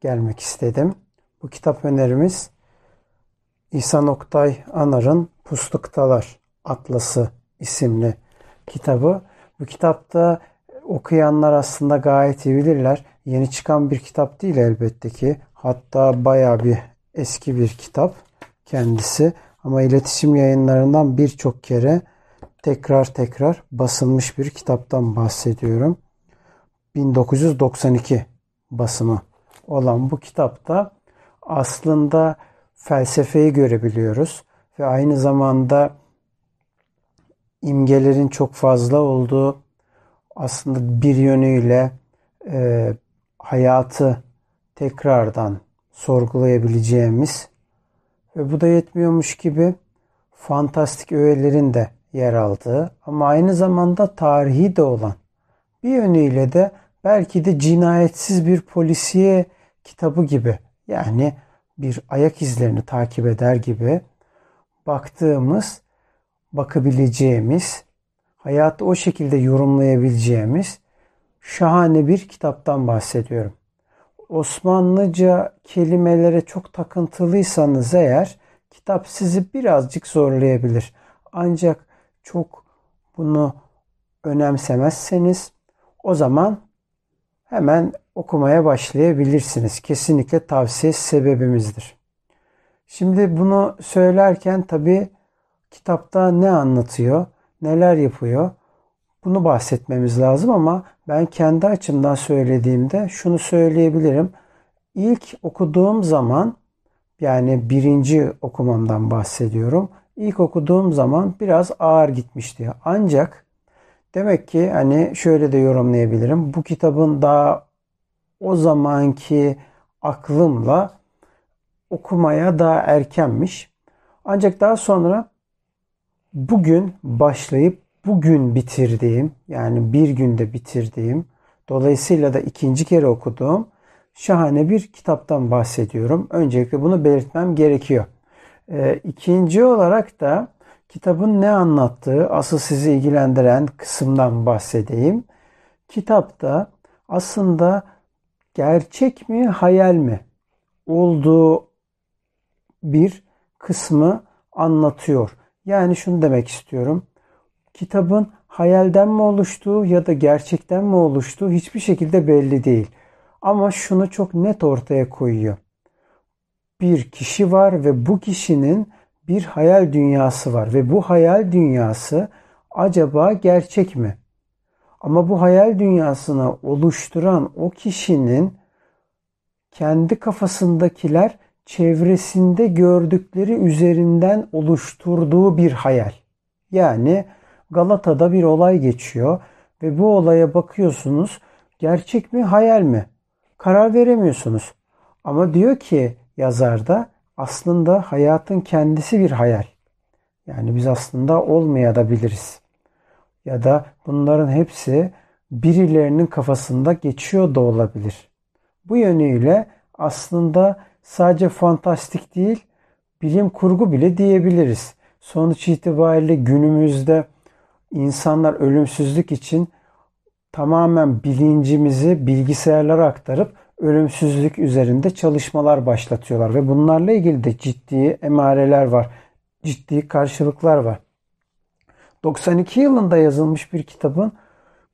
gelmek istedim. Bu kitap önerimiz İhsan Oktay Anar'ın Pusluktalar Atlası isimli kitabı. Bu kitapta okuyanlar aslında gayet iyi bilirler. Yeni çıkan bir kitap değil elbette ki. Hatta baya bir eski bir kitap kendisi. Ama iletişim yayınlarından birçok kere tekrar tekrar basılmış bir kitaptan bahsediyorum. 1992 basımı olan bu kitapta aslında felsefeyi görebiliyoruz ve aynı zamanda imgelerin çok fazla olduğu aslında bir yönüyle e, hayatı tekrardan sorgulayabileceğimiz ve bu da yetmiyormuş gibi fantastik öğelerin de yer aldığı ama aynı zamanda tarihi de olan bir yönüyle de belki de cinayetsiz bir polisiye kitabı gibi yani bir ayak izlerini takip eder gibi baktığımız, bakabileceğimiz, hayatı o şekilde yorumlayabileceğimiz şahane bir kitaptan bahsediyorum. Osmanlıca kelimelere çok takıntılıysanız eğer kitap sizi birazcık zorlayabilir. Ancak çok bunu önemsemezseniz o zaman hemen okumaya başlayabilirsiniz. Kesinlikle tavsiye sebebimizdir. Şimdi bunu söylerken tabi kitapta ne anlatıyor, neler yapıyor bunu bahsetmemiz lazım ama ben kendi açımdan söylediğimde şunu söyleyebilirim. İlk okuduğum zaman yani birinci okumamdan bahsediyorum. İlk okuduğum zaman biraz ağır gitmişti. Ancak demek ki hani şöyle de yorumlayabilirim. Bu kitabın daha o zamanki aklımla okumaya daha erkenmiş. Ancak daha sonra bugün başlayıp bugün bitirdiğim yani bir günde bitirdiğim dolayısıyla da ikinci kere okuduğum şahane bir kitaptan bahsediyorum. Öncelikle bunu belirtmem gerekiyor. Ee, ikinci olarak da kitabın ne anlattığı asıl sizi ilgilendiren kısımdan bahsedeyim. Kitapta aslında gerçek mi hayal mi olduğu bir kısmı anlatıyor. Yani şunu demek istiyorum. Kitabın hayalden mi oluştuğu ya da gerçekten mi oluştuğu hiçbir şekilde belli değil. Ama şunu çok net ortaya koyuyor. Bir kişi var ve bu kişinin bir hayal dünyası var ve bu hayal dünyası acaba gerçek mi? Ama bu hayal dünyasını oluşturan o kişinin kendi kafasındakiler çevresinde gördükleri üzerinden oluşturduğu bir hayal. Yani Galata'da bir olay geçiyor ve bu olaya bakıyorsunuz gerçek mi hayal mi? Karar veremiyorsunuz. Ama diyor ki yazarda aslında hayatın kendisi bir hayal. Yani biz aslında olmaya da biliriz. Ya da bunların hepsi birilerinin kafasında geçiyor da olabilir. Bu yönüyle aslında sadece fantastik değil, bilim kurgu bile diyebiliriz. Sonuç itibariyle günümüzde insanlar ölümsüzlük için tamamen bilincimizi bilgisayarlara aktarıp ölümsüzlük üzerinde çalışmalar başlatıyorlar ve bunlarla ilgili de ciddi emareler var. Ciddi karşılıklar var. 92 yılında yazılmış bir kitabın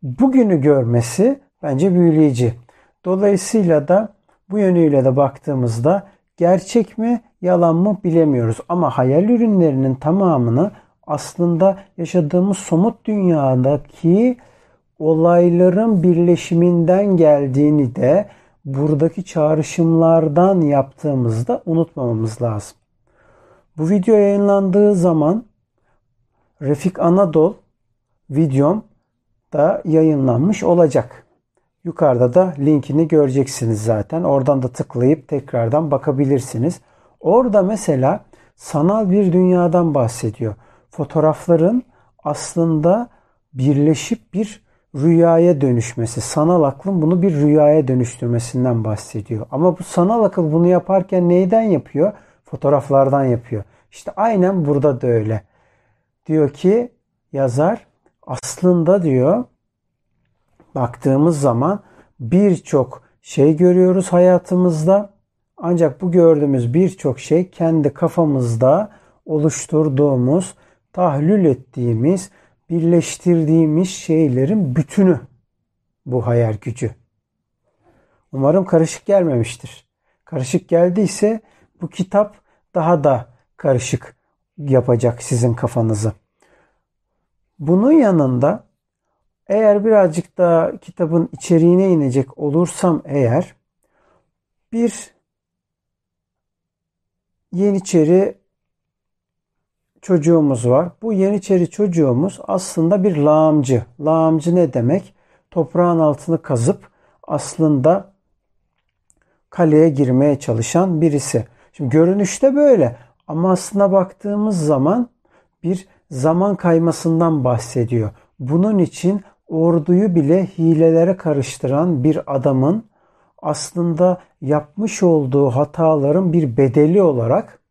bugünü görmesi bence büyüleyici. Dolayısıyla da bu yönüyle de baktığımızda gerçek mi yalan mı bilemiyoruz. Ama hayal ürünlerinin tamamını aslında yaşadığımız somut dünyadaki olayların birleşiminden geldiğini de buradaki çağrışımlardan yaptığımızda unutmamamız lazım. Bu video yayınlandığı zaman Refik Anadol videom da yayınlanmış olacak. Yukarıda da linkini göreceksiniz zaten. Oradan da tıklayıp tekrardan bakabilirsiniz. Orada mesela sanal bir dünyadan bahsediyor. Fotoğrafların aslında birleşip bir rüyaya dönüşmesi, sanal aklın bunu bir rüyaya dönüştürmesinden bahsediyor. Ama bu sanal akıl bunu yaparken neyden yapıyor? Fotoğraflardan yapıyor. İşte aynen burada da öyle. Diyor ki yazar aslında diyor baktığımız zaman birçok şey görüyoruz hayatımızda. Ancak bu gördüğümüz birçok şey kendi kafamızda oluşturduğumuz, tahlil ettiğimiz, birleştirdiğimiz şeylerin bütünü bu hayal gücü. Umarım karışık gelmemiştir. Karışık geldiyse bu kitap daha da karışık yapacak sizin kafanızı. Bunun yanında eğer birazcık daha kitabın içeriğine inecek olursam eğer bir Yeniçeri çocuğumuz var. Bu Yeniçeri çocuğumuz aslında bir lağımcı. Lağımcı ne demek? Toprağın altını kazıp aslında kaleye girmeye çalışan birisi. Şimdi görünüşte böyle ama aslına baktığımız zaman bir zaman kaymasından bahsediyor. Bunun için orduyu bile hilelere karıştıran bir adamın aslında yapmış olduğu hataların bir bedeli olarak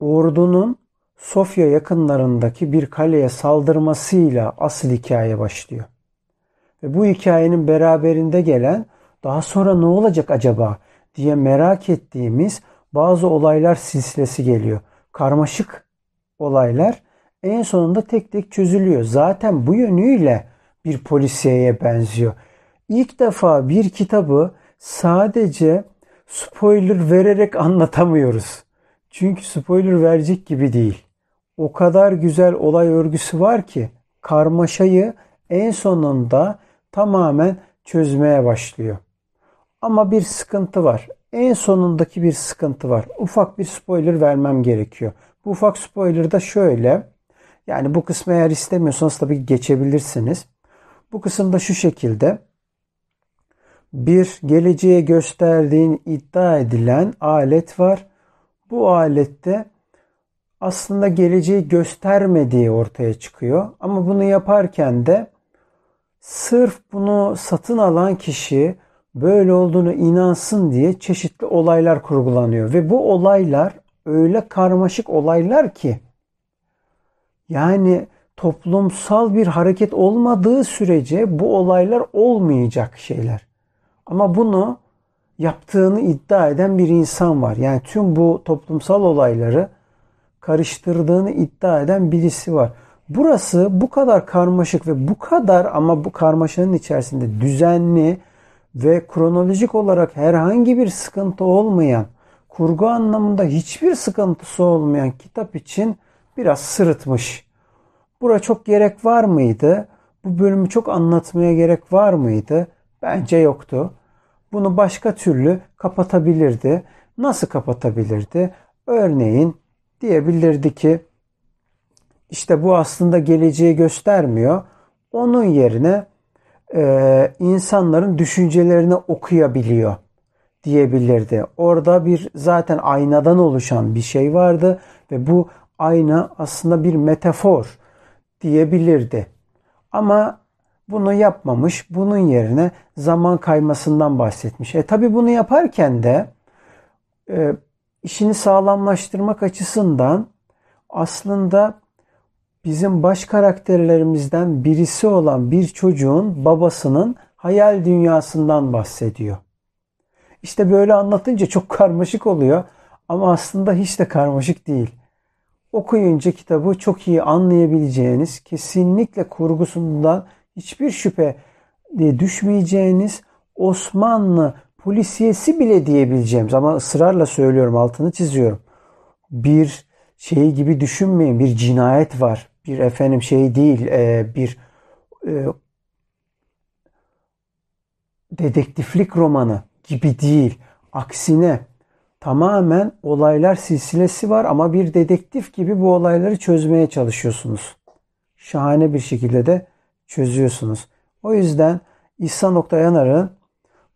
ordunun Sofya yakınlarındaki bir kaleye saldırmasıyla asıl hikaye başlıyor. Ve bu hikayenin beraberinde gelen daha sonra ne olacak acaba diye merak ettiğimiz bazı olaylar silsilesi geliyor. Karmaşık olaylar en sonunda tek tek çözülüyor. Zaten bu yönüyle bir polisiyeye benziyor. İlk defa bir kitabı sadece spoiler vererek anlatamıyoruz. Çünkü spoiler verecek gibi değil. O kadar güzel olay örgüsü var ki karmaşayı en sonunda tamamen çözmeye başlıyor. Ama bir sıkıntı var. En sonundaki bir sıkıntı var. Ufak bir spoiler vermem gerekiyor. Bu ufak spoiler da şöyle. Yani bu kısmı eğer istemiyorsanız tabii geçebilirsiniz. Bu kısımda şu şekilde bir geleceğe gösterdiğin iddia edilen alet var. Bu alette aslında geleceği göstermediği ortaya çıkıyor. Ama bunu yaparken de sırf bunu satın alan kişi böyle olduğunu inansın diye çeşitli olaylar kurgulanıyor. Ve bu olaylar öyle karmaşık olaylar ki yani toplumsal bir hareket olmadığı sürece bu olaylar olmayacak şeyler. Ama bunu yaptığını iddia eden bir insan var. Yani tüm bu toplumsal olayları karıştırdığını iddia eden birisi var. Burası bu kadar karmaşık ve bu kadar ama bu karmaşanın içerisinde düzenli ve kronolojik olarak herhangi bir sıkıntı olmayan, kurgu anlamında hiçbir sıkıntısı olmayan kitap için biraz sırıtmış. Bura çok gerek var mıydı? Bu bölümü çok anlatmaya gerek var mıydı? Bence yoktu. Bunu başka türlü kapatabilirdi. Nasıl kapatabilirdi? Örneğin diyebilirdi ki işte bu aslında geleceği göstermiyor. Onun yerine e, insanların düşüncelerini okuyabiliyor diyebilirdi. Orada bir zaten aynadan oluşan bir şey vardı ve bu ayna aslında bir metafor diyebilirdi. Ama bunu yapmamış. Bunun yerine zaman kaymasından bahsetmiş. E tabi bunu yaparken de e, işini sağlamlaştırmak açısından aslında bizim baş karakterlerimizden birisi olan bir çocuğun babasının hayal dünyasından bahsediyor. İşte böyle anlatınca çok karmaşık oluyor ama aslında hiç de karmaşık değil. Okuyunca kitabı çok iyi anlayabileceğiniz, kesinlikle kurgusundan hiçbir şüphe düşmeyeceğiniz Osmanlı polisiyesi bile diyebileceğimiz ama ısrarla söylüyorum altını çiziyorum. Bir şey gibi düşünmeyin. Bir cinayet var. Bir efendim şey değil. E, bir e, dedektiflik romanı gibi değil. Aksine tamamen olaylar silsilesi var ama bir dedektif gibi bu olayları çözmeye çalışıyorsunuz. Şahane bir şekilde de çözüyorsunuz. O yüzden İhsan Yanar'ın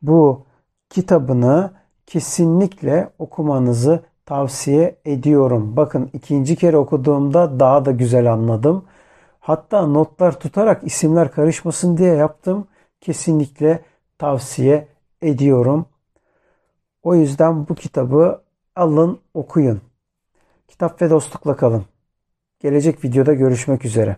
bu kitabını kesinlikle okumanızı tavsiye ediyorum. Bakın ikinci kere okuduğumda daha da güzel anladım. Hatta notlar tutarak isimler karışmasın diye yaptım. Kesinlikle tavsiye ediyorum. O yüzden bu kitabı alın, okuyun. Kitap ve dostlukla kalın. Gelecek videoda görüşmek üzere.